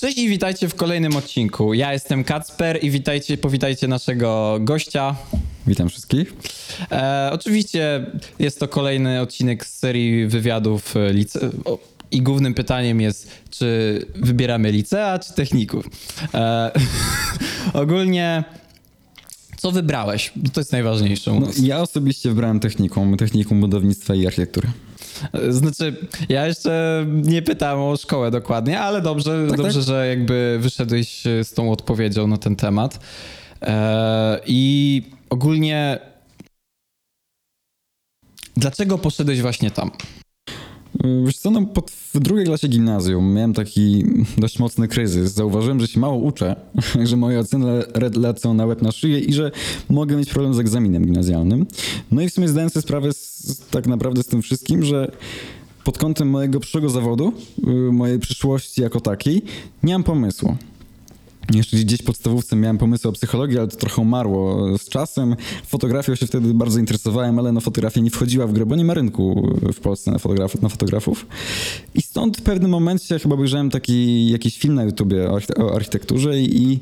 Cześć i witajcie w kolejnym odcinku. Ja jestem Kacper i witajcie, powitajcie naszego gościa. Witam wszystkich. E, oczywiście jest to kolejny odcinek z serii wywiadów e, lice... o, i głównym pytaniem jest, czy wybieramy licea, czy techników. E, ogólnie, co wybrałeś? To jest najważniejsze No, ja osobiście wybrałem technikum, technikum budownictwa i architektury. Znaczy, ja jeszcze nie pytałem o szkołę dokładnie, ale dobrze, Tak, dobrze tak. że jakby wyszedłeś z tą odpowiedzią na ten temat. E, I ogólnie, dlaczego poszedłeś właśnie tam? Wiesz co, no, pod, w drugiej klasie gimnazjum miałem taki dość mocny kryzys. Zauważyłem, że się mało uczę, że moje oceny le- lecą na łeb na szyję i że mogę mieć problem z egzaminem gimnazjalnym. No i w sumie zdałem sobie sprawę z, tak naprawdę z tym wszystkim, że pod kątem mojego przyszłego zawodu, y, mojej przyszłości jako takiej, nie mam pomysłu. Jeszcze gdzieś podstawówce miałem pomysły o psychologii, ale to trochę umarło z czasem. Fotografią się wtedy bardzo interesowałem, ale no fotografia nie wchodziła w grę, bo nie ma rynku w Polsce na, fotograf- na fotografów. I stąd w pewnym momencie chyba obejrzałem taki jakiś film na YouTubie o, o architekturze i, i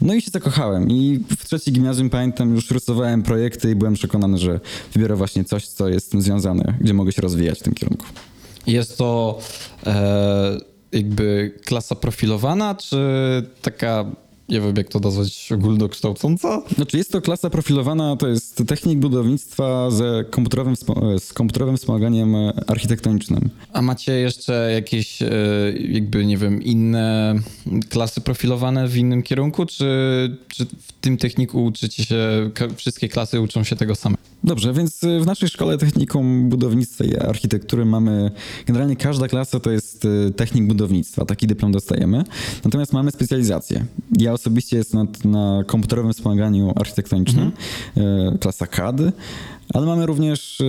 no i się zakochałem. I w trzeciej gimnazjum pamiętam, już rysowałem projekty i byłem przekonany, że wybiorę właśnie coś, co jest z tym związane, gdzie mogę się rozwijać w tym kierunku. Jest to e, jakby klasa profilowana, czy taka, nie wiem jak to nazwać, ogólnokształcąca? Znaczy jest to klasa profilowana, to jest technik budownictwa ze komputerowym, wspo- z komputerowym wspomaganiem architektonicznym. A macie jeszcze jakieś, e, jakby, nie wiem, inne klasy profilowane w innym kierunku, czy, czy w tym techniku uczycie się, wszystkie klasy uczą się tego samego? Dobrze, więc y, w naszej szkole technikum budownictwa i architektury mamy, generalnie każda klasa to jest technik budownictwa, taki dyplom dostajemy. Natomiast mamy specjalizację. Ja osobiście jestem na, na komputerowym wspomaganiu architektonicznym, y, klasa CAD, ale mamy również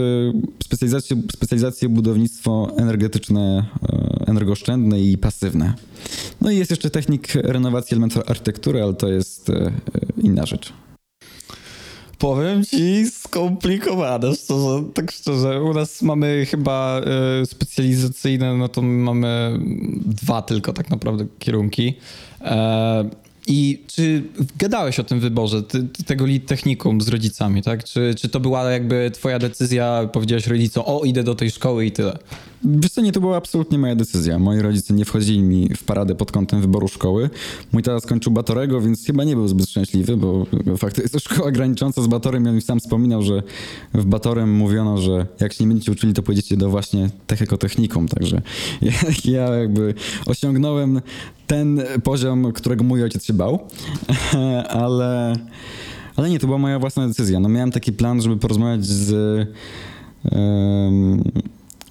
specjalizację, specjalizację budownictwo energetyczne, y, energooszczędne i pasywne. No i jest jeszcze technik renowacji elementów architektury, ale to jest y, inna rzecz. Powiem ci, skomplikowane, szczerze, tak szczerze. U nas mamy chyba e, specjalizacyjne, no to mamy dwa tylko tak naprawdę kierunki. E, I czy gadałeś o tym wyborze ty, tego technikum z rodzicami, tak? Czy, czy to była jakby twoja decyzja, powiedziałeś rodzicom, o idę do tej szkoły i tyle? Wiesz co, nie, to była absolutnie moja decyzja. Moi rodzice nie wchodzili mi w paradę pod kątem wyboru szkoły. Mój tata skończył Batorego, więc chyba nie był zbyt szczęśliwy, bo fakt jest to szkoła granicząca z Batorem i on mi sam wspominał, że w Batorem mówiono, że jak się nie będziecie uczyli, to pojedziecie do właśnie technikotechnikum. Także ja, ja jakby osiągnąłem ten poziom, którego mój ojciec się bał, ale... Ale nie, to była moja własna decyzja. No miałem taki plan, żeby porozmawiać z,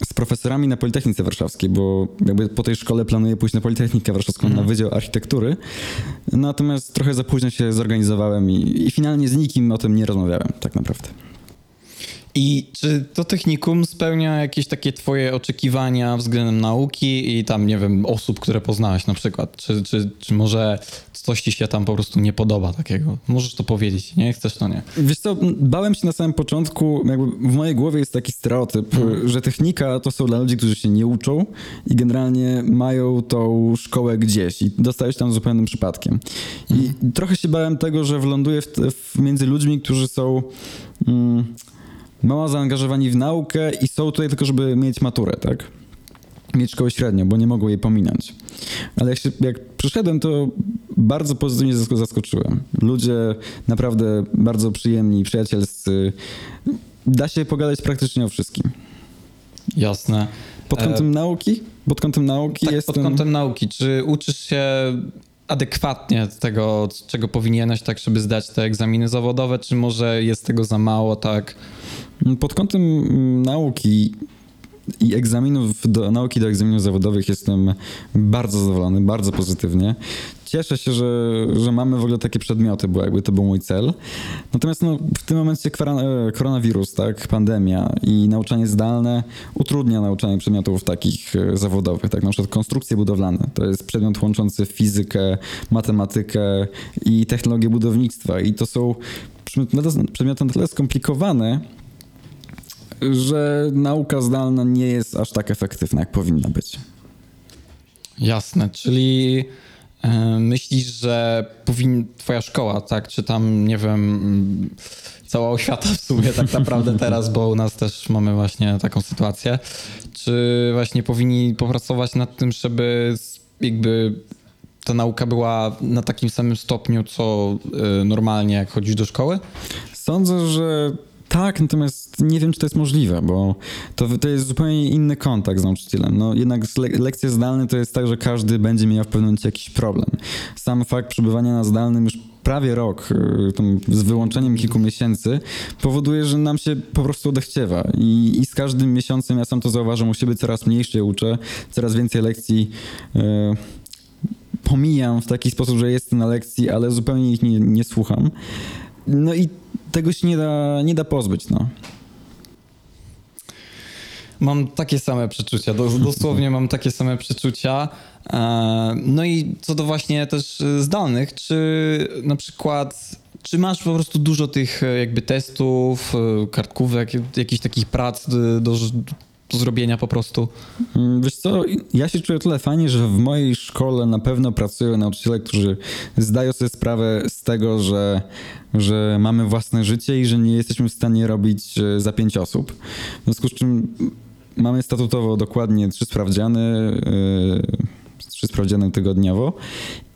z profesorami na Politechnice Warszawskiej, bo jakby po tej szkole planuję pójść na Politechnikę Warszawską na Wydział Architektury. Natomiast trochę za późno się zorganizowałem i, i finalnie z nikim o tym nie rozmawiałem, tak naprawdę. I czy to technikum spełnia jakieś takie twoje oczekiwania względem nauki i tam, nie wiem, osób, które poznałeś na przykład? Czy, czy, czy może coś ci się tam po prostu nie podoba takiego? Możesz to powiedzieć, nie? Chcesz to nie? Wiesz co, bałem się na samym początku, jakby w mojej głowie jest taki stereotyp, że technika to są dla ludzi, którzy się nie uczą i generalnie mają tą szkołę gdzieś i dostają się tam zupełnym przypadkiem. I trochę się bałem tego, że wląduję w, w, między ludźmi, którzy są mm, mało zaangażowani w naukę i są tutaj tylko, żeby mieć maturę, tak? Mieć szkołę średnią, bo nie mogą jej pominąć. Ale jak, się, jak przyszedłem, to bardzo pozytywnie zask- zaskoczyłem. Ludzie naprawdę bardzo przyjemni, przyjacielscy. Da się pogadać praktycznie o wszystkim. Jasne. Pod kątem nauki? Pod kątem nauki Tak, jestem... pod kątem nauki. Czy uczysz się adekwatnie tego, czego powinieneś, tak, żeby zdać te egzaminy zawodowe, czy może jest tego za mało, tak? Pod kątem mm, nauki i egzaminów do nauki do egzaminów zawodowych jestem bardzo zadowolony, bardzo pozytywnie. Cieszę się, że, że mamy w ogóle takie przedmioty, bo jakby to był mój cel. Natomiast no, w tym momencie e, koronawirus, tak, pandemia i nauczanie zdalne utrudnia nauczanie przedmiotów takich e, zawodowych, tak, na przykład konstrukcje budowlane. To jest przedmiot łączący fizykę, matematykę i technologię budownictwa i to są przedmioty na tyle skomplikowane, że nauka zdalna nie jest aż tak efektywna, jak powinna być. Jasne, czyli e, myślisz, że powinna twoja szkoła, tak, czy tam, nie wiem, cała oświata w sumie tak naprawdę teraz, bo u nas też mamy właśnie taką sytuację, czy właśnie powinni popracować nad tym, żeby jakby ta nauka była na takim samym stopniu, co e, normalnie jak chodzisz do szkoły? Sądzę, że tak, natomiast nie wiem, czy to jest możliwe, bo to, to jest zupełnie inny kontakt z nauczycielem. No, jednak le lekcje zdalne to jest tak, że każdy będzie miał w pewnym momencie jakiś problem. Sam fakt przebywania na zdalnym już prawie rok, y, z wyłączeniem kilku miesięcy, powoduje, że nam się po prostu odechciewa. I, I z każdym miesiącem, ja sam to zauważam u siebie, coraz mniej się uczę, coraz więcej lekcji y, pomijam w taki sposób, że jestem na lekcji, ale zupełnie ich nie, nie słucham. No i tego się nie da, nie da pozbyć, no. Mam takie same przeczucia, dos- dosłownie mam takie same przeczucia. E, No i co do właśnie też e, zdalnych, czy na przykład, czy masz po prostu dużo tych e, jakby testów, kartkówek, jakichś takich prac do zrobienia po prostu? Mm, Wiesz co, ja się czuję tyle fajnie, że w mojej szkole na pewno pracują nauczyciele, którzy zdają sobie sprawę z tego, że, że mamy własne życie i że nie jesteśmy w stanie robić e, za pięć osób. W związku z czym mamy statutowo dokładnie trzy sprawdziany, e, trzy sprawdziany tygodniowo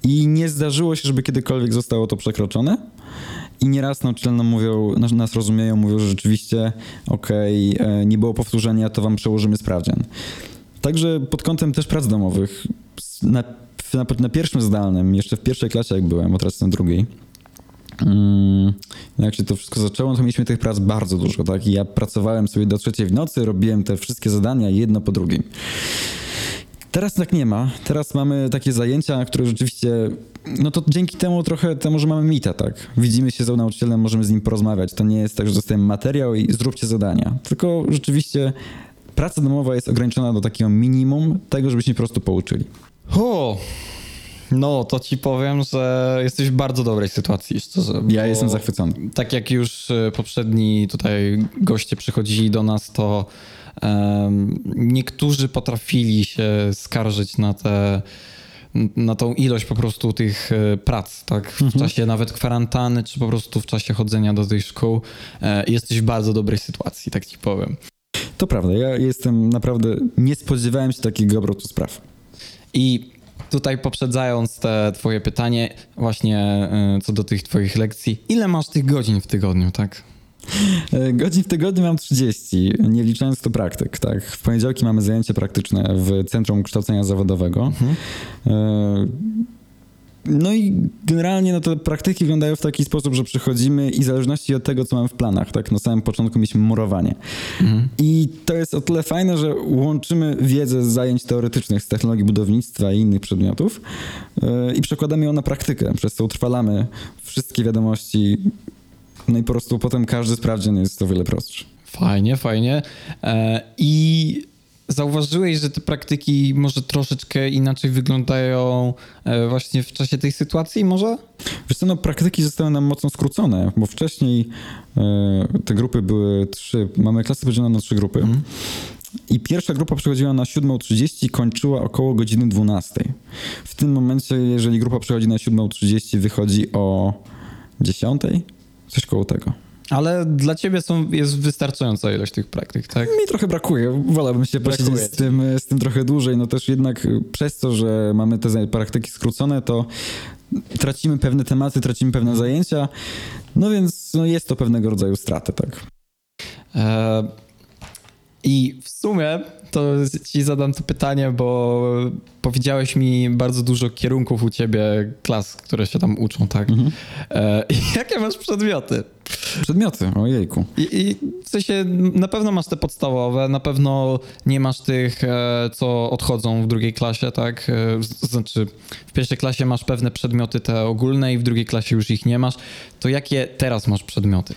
i nie zdarzyło się, żeby kiedykolwiek zostało to przekroczone. I nieraz nauczyciele nam mówią, nas- rozumieją, mówią, że rzeczywiście okej, e, nie było powtórzenia, to wam przełożymy sprawdzian. Także pod kątem też prac domowych, na, na, na pierwszym zdalnym, jeszcze w pierwszej klasie jak byłem, bo teraz jestem drugiej, mm, jak się to wszystko zaczęło, to mieliśmy tych prac bardzo dużo, tak? I ja pracowałem sobie do trzeciej w nocy, robiłem te wszystkie zadania jedno po drugim. Teraz tak nie ma. Teraz mamy takie zajęcia, które rzeczywiście, no to dzięki temu trochę temu, że mamy mita, tak? Widzimy się z nauczycielem, możemy z nim porozmawiać. To nie jest tak, że dostajemy materiał i zróbcie zadania. Tylko rzeczywiście praca domowa jest ograniczona do takiego minimum tego, żebyśmy po prostu pouczyli. O, no to ci powiem, że jesteś w bardzo dobrej sytuacji, szczerze. Ja jestem zachwycony. Tak jak już e, poprzedni tutaj goście przychodzili do nas, to niektórzy potrafili się skarżyć na te na tą ilość po prostu tych e, prac, tak? W czasie nawet kwarantanny, czy po prostu w czasie chodzenia do tych szkół. E, Jesteś w bardzo dobrej sytuacji, tak ci powiem. To prawda, ja jestem naprawdę, nie spodziewałem się takiego obrotu spraw. I tutaj poprzedzając te twoje pytanie właśnie y, co do tych twoich lekcji, ile masz tych godzin w tygodniu, tak? Godzin w tygodniu mam 30, nie licząc to praktyk, tak. W poniedziałki mamy zajęcie praktyczne w Centrum Kształcenia Zawodowego. E, No i generalnie no te praktyki wyglądają w taki sposób, że przychodzimy i w zależności od tego, co mamy w planach, tak, na samym początku mieliśmy murowanie. I to jest o tyle fajne, że łączymy wiedzę z zajęć teoretycznych z technologii budownictwa i innych przedmiotów e, i przekładamy ją na praktykę, przez co utrwalamy wszystkie wiadomości, no i po prostu potem każdy sprawdzian jest o wiele prostszy. Fajnie, fajnie. E, I zauważyłeś, że te praktyki może troszeczkę inaczej wyglądają e, właśnie w czasie tej sytuacji może? Wiesz co, no praktyki zostały nam mocno skrócone, bo wcześniej e, te grupy były trzy, mamy klasy podzielone na trzy grupy. I pierwsza grupa przychodziła na 7.30 i kończyła około godziny 12. W tym momencie, jeżeli grupa przychodzi na 7.30, wychodzi o 10.00? Coś koło tego. Ale dla ciebie są, jest wystarczająca ilość tych praktyk, tak? Mi trochę brakuje, wolałbym się posiedzieć z tym, z tym trochę dłużej, no też jednak przez to, że mamy te praktyki skrócone, to tracimy pewne tematy, tracimy pewne zajęcia, no więc no jest to pewnego rodzaju straty, tak. E, I w sumie to ci zadam to pytanie, bo powiedziałeś mi bardzo dużo kierunków u ciebie, klas, które się tam uczą, tak? E, jakie masz przedmioty? Przedmioty, ojejku. I, I w sensie na pewno masz te podstawowe, na pewno nie masz tych, e, co odchodzą w drugiej klasie, tak? E, Znaczy, w pierwszej klasie masz pewne przedmioty te ogólne i w drugiej klasie już ich nie masz. To jakie teraz masz przedmioty?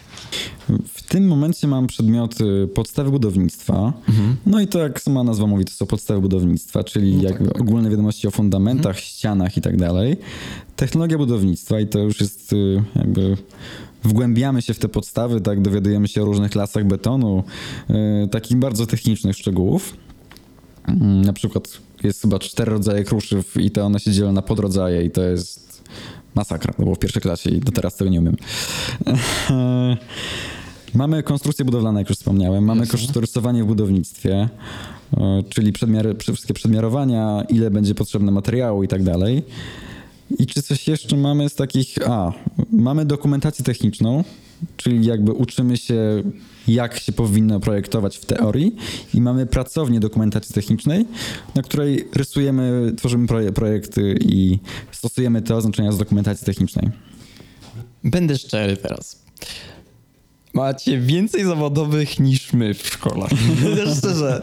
W tym momencie mam przedmioty podstawy budownictwa, no i to jak sama nazwa mówi, to są podstawy budownictwa, czyli No tak, jakby tak. Ogólne wiadomości o fundamentach, ścianach i tak dalej. Technologia budownictwa i to już jest y, jakby wgłębiamy się w te podstawy, tak, dowiadujemy się o różnych klasach betonu, y, takich bardzo technicznych szczegółów. Mm, Na przykład jest chyba cztery rodzaje kruszyw i to one się dzielą na podrodzaje i to jest masakra. To było w pierwszej klasie i do teraz tego nie umiem. Mamy konstrukcje budowlane, jak już wspomniałem. Mamy Jasne. kosztorysowanie w budownictwie, e, czyli przedmiary, wszystkie przedmiarowania, ile będzie potrzebne materiału i tak dalej. I czy coś jeszcze mamy z takich... A, mamy dokumentację techniczną, czyli jakby uczymy się, jak się powinno projektować w teorii i mamy pracownię dokumentacji technicznej, na której rysujemy, tworzymy proje- projekty i stosujemy te oznaczenia z dokumentacji technicznej. Będę szczery teraz. Macie więcej zawodowych niż my w szkole. Szczerze.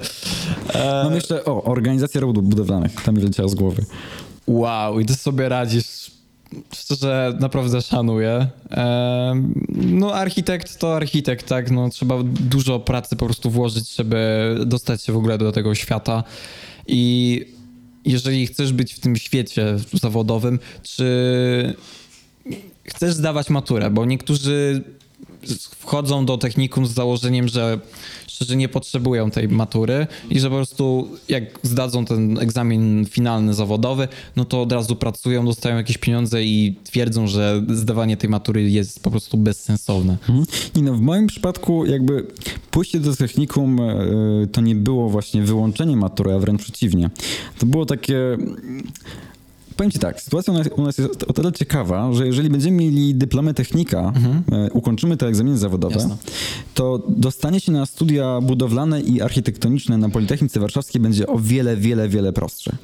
E, Mam jeszcze, o, organizacja robót budowlanych, tam mi wyleciało z głowy. Wow, i ty sobie radzisz. Szczerze, naprawdę szanuję. Em, No, architekt to architekt, tak? No, trzeba dużo pracy po prostu włożyć, żeby dostać się w ogóle do tego świata. I jeżeli chcesz być w tym świecie zawodowym, czy chcesz zdawać maturę? Bo niektórzy wchodzą do technikum z założeniem, że szczerze nie potrzebują tej matury i że po prostu jak zdadzą ten egzamin finalny zawodowy, no to od razu pracują, dostają jakieś pieniądze i twierdzą, że zdawanie tej matury jest po prostu bezsensowne. Mhm. I no, w moim przypadku jakby pójście do technikum e, to nie było właśnie wyłączenie matury, a wręcz przeciwnie. To było takie... Powiem ci tak, sytuacja u nas, jest o tyle ciekawa, że jeżeli będziemy mieli dyplomę technika, e, ukończymy te egzaminy zawodowe, Jasne. to dostanie się na studia budowlane i architektoniczne na Politechnice Warszawskiej będzie o wiele, wiele, wiele prostsze.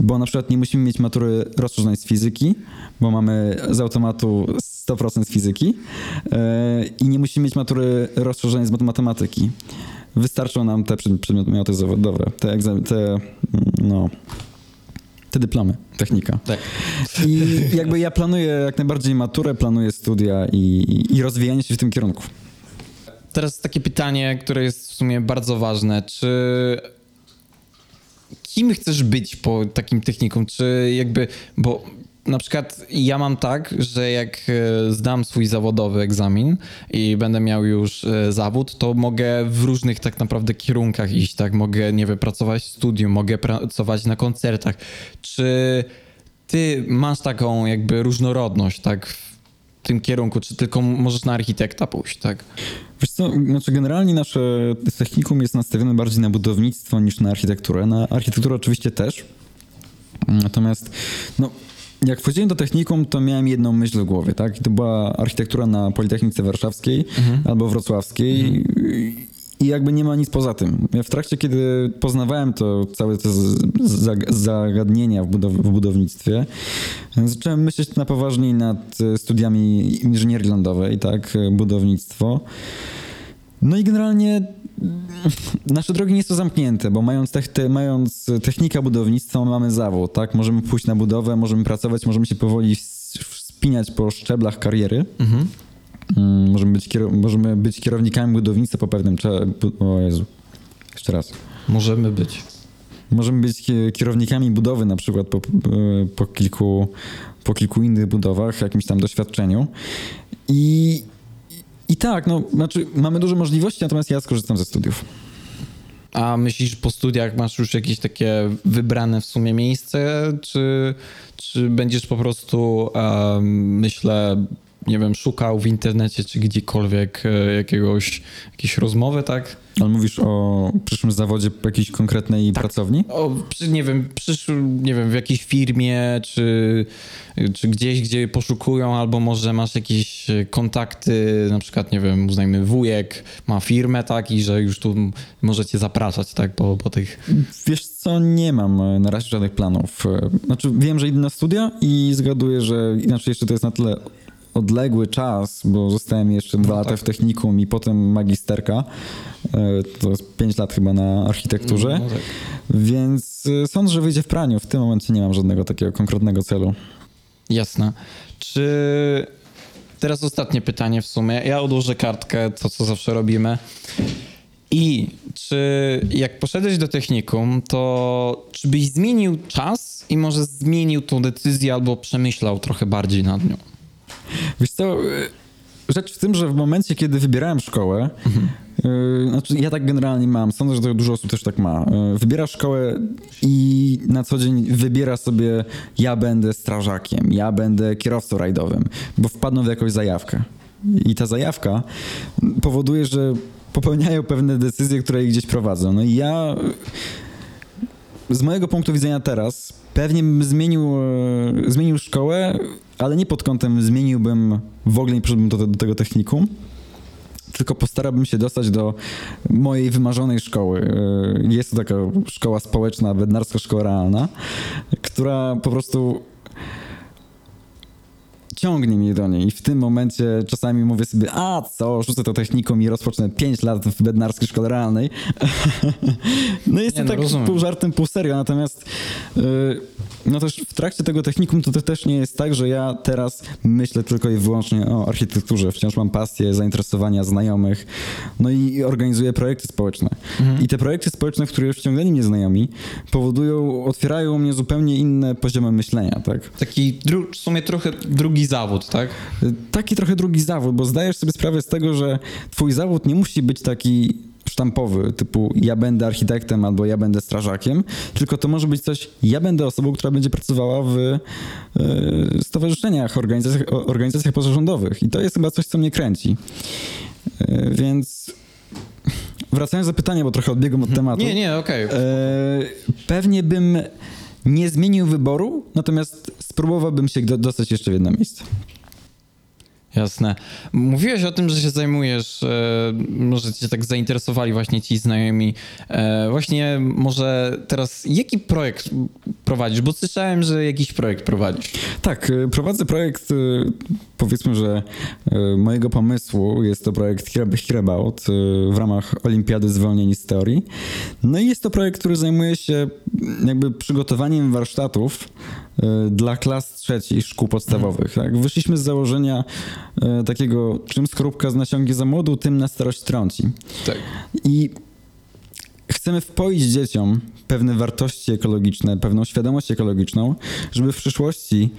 Bo na przykład nie musimy mieć matury rozszerzonej z fizyki, bo mamy z automatu 100% z fizyki e, i nie musimy mieć matury rozszerzonej z matematyki. Wystarczą nam te przed- przedmioty zawodowe, te, egzam- te mm, no, te dyplomy, technika. Tak. I jakby ja planuję jak najbardziej maturę, planuję studia i, i, i rozwijanie się w tym kierunku. Teraz takie pytanie, które jest w sumie bardzo ważne. Czy kim chcesz być po takim technikum? Czy jakby, bo na przykład ja mam tak, że jak e, zdam swój zawodowy egzamin i będę miał już e, zawód, to mogę w różnych tak naprawdę kierunkach iść, tak? Mogę, nie wiem, pracować w mogę pracować na koncertach. Czy ty masz taką jakby różnorodność, tak? W tym kierunku, czy tylko możesz na architekta pójść, tak? Wiesz co, znaczy generalnie nasze technikum jest nastawione bardziej na budownictwo niż na architekturę. Na architekturę oczywiście też. Natomiast no, jak wchodziłem do technikum, to miałem jedną myśl w głowie, tak? I to była architektura na Politechnice Warszawskiej albo Wrocławskiej. I jakby nie ma nic poza tym. Ja w trakcie, kiedy poznawałem to całe te zagadnienia w, budow- w budownictwie, zacząłem myśleć na poważniej nad studiami inżynierii lądowej, tak, budownictwo. No i generalnie mm, nasze drogi nie są zamknięte, bo mając, te, mając technika budownictwa mamy zawód, tak? Możemy pójść na budowę, możemy pracować, możemy się powoli ws- wspinać po szczeblach kariery. Mhm. Mm, Możemy być, możemy być kierownikami budownictwa po pewnym czasie. O Jezu. Jeszcze raz. Możemy być. Możemy być ki- kierownikami budowy na przykład po, po, kilku, po kilku innych budowach, jakimś tam doświadczeniu. I, I tak, no, znaczy mamy dużo możliwości, natomiast ja skorzystam ze studiów. A myślisz, po studiach masz już jakieś takie wybrane w sumie miejsce, czy, czy będziesz po prostu, em, myślę, nie wiem, szukał w internecie czy gdziekolwiek e, jakiegoś, jakiejś rozmowy, tak? Ale mówisz o przyszłym zawodzie jakiejś konkretnej pracowni? O, nie wiem, przyszł, nie wiem, w jakiejś firmie, czy, czy gdzieś, gdzie poszukują, albo może masz jakieś e, kontakty, na przykład, nie wiem, uznajmy wujek ma firmę, tak, i że już tu możecie zapraszać, tak, po, po tych... Wiesz co, nie mam e, na razie żadnych planów. Znaczy wiem, że idę na studia i zgaduję, że inaczej jeszcze to jest na tyle odległy czas, bo zostałem jeszcze dwa lata w technikum i potem magisterka. E, To jest pięć lat chyba na architekturze. No tak. Więc e, sądzę, że wyjdzie w praniu. W tym momencie nie mam żadnego takiego konkretnego celu. Jasne. Czy teraz ostatnie pytanie w sumie. Ja odłożę kartkę, to co zawsze robimy. I czy jak poszedłeś do technikum, to czy byś zmienił czas i może zmienił tą decyzję albo przemyślał trochę bardziej nad nią? Wiesz co, rzecz w tym, że w momencie, kiedy wybierałem szkołę, Yy, znaczy, ja tak generalnie mam. Sądzę, że dużo osób też tak ma. Yy, wybiera szkołę i na co dzień wybiera sobie ja będę strażakiem, ja będę kierowcą rajdowym, bo wpadną w jakąś zajawkę. I ta zajawka powoduje, że popełniają pewne decyzje, które ich gdzieś prowadzą. No i ja z mojego punktu widzenia teraz pewnie bym zmienił, e, zmienił szkołę, ale nie pod kątem zmieniłbym, w ogóle nie przyszedłbym do, do tego technikum, tylko postarałbym się dostać do mojej wymarzonej szkoły. E, jest to taka szkoła społeczna, bednarska szkoła realna, która po prostu ciągnie mnie do niej i w tym momencie czasami mówię sobie, a co, rzucę to techniką i rozpocznę 5 lat w bednarskiej szkole realnej. no jest to no, tak rozumiem. pół żartem, pół serio, natomiast yy, no też w trakcie tego technikum to, to też nie jest tak, że ja teraz myślę tylko i wyłącznie o architekturze. Wciąż mam pasję, zainteresowania znajomych, no i organizuję projekty społeczne. Mhm. I te projekty społeczne, w które wciągnęli mnie znajomi, powodują, otwierają u mnie zupełnie inne poziomy myślenia, tak? Taki w sumie trochę drugi zawód, tak? Taki trochę drugi zawód, bo zdajesz sobie sprawę z tego, że twój zawód nie musi być taki sztampowy, typu ja będę architektem albo ja będę strażakiem, tylko to może być coś, ja będę osobą, która będzie pracowała w y, stowarzyszeniach, organizacjach, organizacjach pozarządowych i to jest chyba coś, co mnie kręci. Y, więc wracając do pytania, bo trochę odbiegłem od mhm. tematu. Nie, nie, okej. Okay. pewnie bym nie zmienił wyboru, natomiast spróbowałbym się dostać jeszcze w jedno miejsce. Jasne. Mówiłeś o tym, że się zajmujesz, e, może cię tak zainteresowali właśnie ci znajomi. E, właśnie może teraz jaki projekt prowadzisz? Bo słyszałem, że jakiś projekt prowadzisz. Tak, e, prowadzę projekt, powiedzmy, że mojego pomysłu jest to projekt Hereabout w ramach Olimpiady Zwolnieni z Teorii. No i jest to projekt, który zajmuje się jakby przygotowaniem warsztatów dla klas trzecich szkół podstawowych. Tak? Wyszliśmy z założenia e, takiego, czym skorupka z nasiągi za młodu, tym na starość trąci. Tak. I chcemy wpoić dzieciom pewne wartości ekologiczne, pewną świadomość ekologiczną, żeby w przyszłości,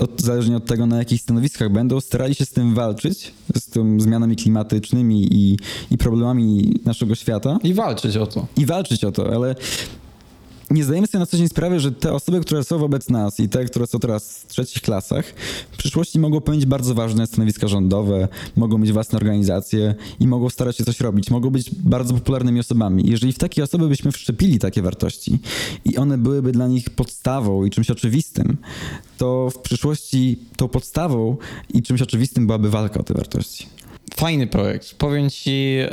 od, zależnie od tego, na jakich stanowiskach będą, starali się z tym walczyć, z tym zmianami klimatycznymi i, i problemami naszego świata. I walczyć o to. I walczyć o to, ale nie zdajemy sobie na co dzień sprawy, że te osoby, które są wobec nas i te, które są teraz w trzecich klasach, w przyszłości mogą pełnić bardzo ważne stanowiska rządowe, mogą mieć własne organizacje i mogą starać się coś robić, mogą być bardzo popularnymi osobami. Jeżeli w takie osoby byśmy wszczepili takie wartości i one byłyby dla nich podstawą i czymś oczywistym, to w przyszłości tą podstawą i czymś oczywistym byłaby walka o te wartości. Fajny projekt. Powiem ci e,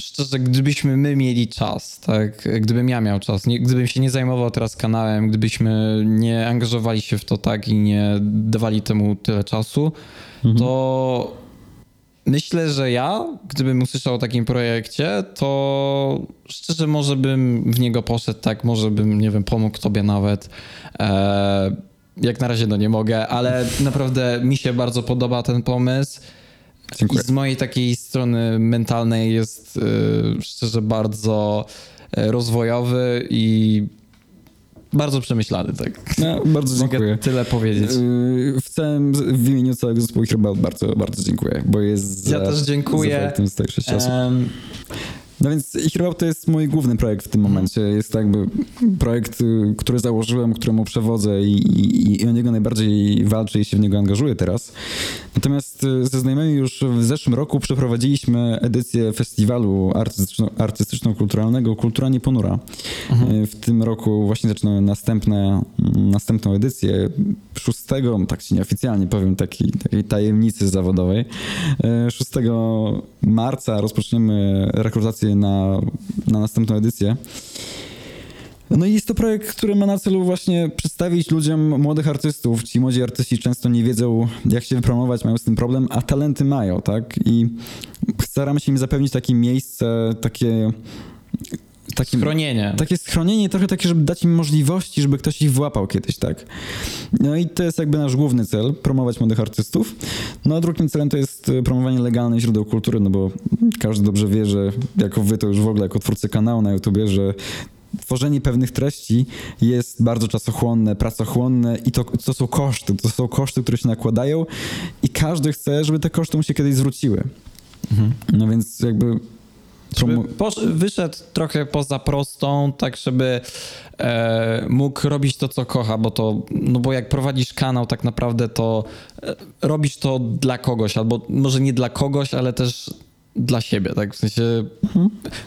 szczerze, gdybyśmy my mieli czas, tak, gdybym ja miał czas, nie, gdybym się nie zajmował teraz kanałem, gdybyśmy nie angażowali się w to tak i nie dawali temu tyle czasu, mhm. to myślę, że ja, gdybym usłyszał o takim projekcie, to szczerze może bym w niego poszedł, tak, może bym, nie wiem, pomógł tobie nawet. E, jak na razie no nie mogę, ale naprawdę mi się bardzo podoba ten pomysł. Dziękuję. I z mojej takiej strony mentalnej jest yy, szczerze bardzo y, rozwojowy i bardzo przemyślany, tak. No, bardzo dziękuję. Mogę tyle powiedzieć. Yy, w całym, w imieniu całego zespołu chyba bardzo, bardzo dziękuję, bo jest Ja za, też dziękuję. Za z tych sześciu osób. Um, no więc Hero to jest mój główny projekt w tym momencie. Jest to jakby projekt, y, który założyłem, któremu przewodzę i, i, i o niego najbardziej walczę i się w niego angażuję teraz. Natomiast y, ze znajomymi już w zeszłym roku przeprowadziliśmy edycję festiwalu artystyczno-kulturalnego Kultura Nieponura. Mhm. Y, w tym roku właśnie zaczynamy następne, następną edycję. 6, tak ci nieoficjalnie powiem, takiej, takiej tajemnicy zawodowej. 6 marca rozpoczniemy rekrutację na, na następną edycję. No i jest to projekt, który ma na celu właśnie przedstawić ludziom młodych artystów. Ci młodzi artyści często nie wiedzą, jak się wypromować, mają z tym problem, a talenty mają, tak? I staramy się im zapewnić takie miejsce, takie Takim, schronienie. Takie schronienie, trochę takie, żeby dać im możliwości, żeby ktoś ich włapał kiedyś, tak. No i to jest jakby nasz główny cel, promować młodych artystów. No a drugim celem to jest e, promowanie legalnych źródeł kultury, no bo każdy dobrze wie, że jako wy to już w ogóle jako twórcy kanału na YouTubie, że tworzenie pewnych treści jest bardzo czasochłonne, pracochłonne i to, to są koszty, to są koszty, które się nakładają i każdy chce, żeby te koszty mu się kiedyś zwróciły. Mhm. No więc jakby Żeby wyszedł trochę poza prostą, tak żeby e, mógł robić to, co kocha, bo to, no bo jak prowadzisz kanał, tak naprawdę to e, robisz to dla kogoś, albo może nie dla kogoś, ale też dla siebie, tak? W sensie,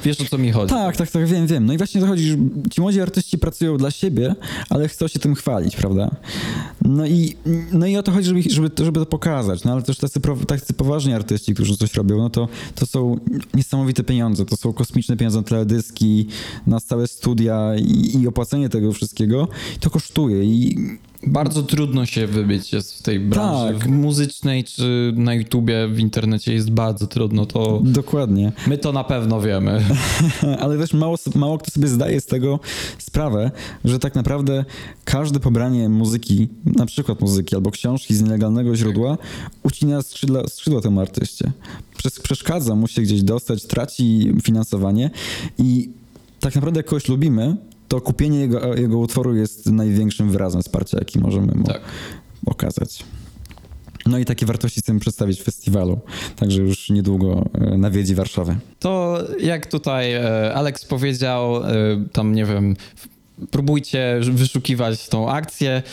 wiesz o co mi chodzi. Tak, tak, tak, wiem, wiem. No i właśnie to chodzi, że ci młodzi artyści pracują dla siebie, ale chcą się tym chwalić, prawda? No i, no i o to chodzi, żeby, żeby, to- żeby to pokazać. No ale też tacy, tacy poważni artyści, którzy coś robią, no to, to są niesamowite pieniądze. To są kosmiczne pieniądze na teledyski, na całe studia i, i opłacenie tego wszystkiego. To kosztuje i Bardzo trudno się wybić jest w tej branży. Tak. Muzycznej czy na YouTubie, w internecie jest bardzo trudno. To dokładnie. my to na pewno wiemy. Ale też mało, mało kto sobie zdaje z tego sprawę, że tak naprawdę każde pobranie muzyki, na przykład muzyki albo książki z nielegalnego źródła, ucina skrzydła, skrzydła temu artyście. Przes- Przeszkadza mu się gdzieś dostać, traci finansowanie i tak naprawdę jak kogoś lubimy, to kupienie jego, jego utworu jest największym wyrazem wsparcia, jaki możemy mu Tak. okazać. No i takie wartości chcemy przedstawić w festiwalu, także już niedługo e, nawiedzi Warszawę. To jak tutaj e, Alex powiedział, e, tam nie wiem, próbujcie wyszukiwać tą akcję.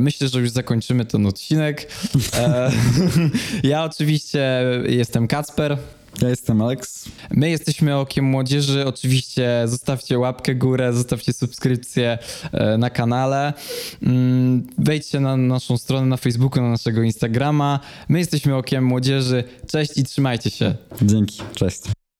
Myślę, że już zakończymy ten odcinek. Ja oczywiście jestem Kacper. Ja jestem Alex. My jesteśmy Okiem Młodzieży. Oczywiście zostawcie łapkę górę, zostawcie subskrypcję e, na kanale. Mm, Wejdźcie na naszą stronę na Facebooku, na naszego Instagrama. My jesteśmy Okiem Młodzieży. Cześć i trzymajcie się. Dzięki, cześć.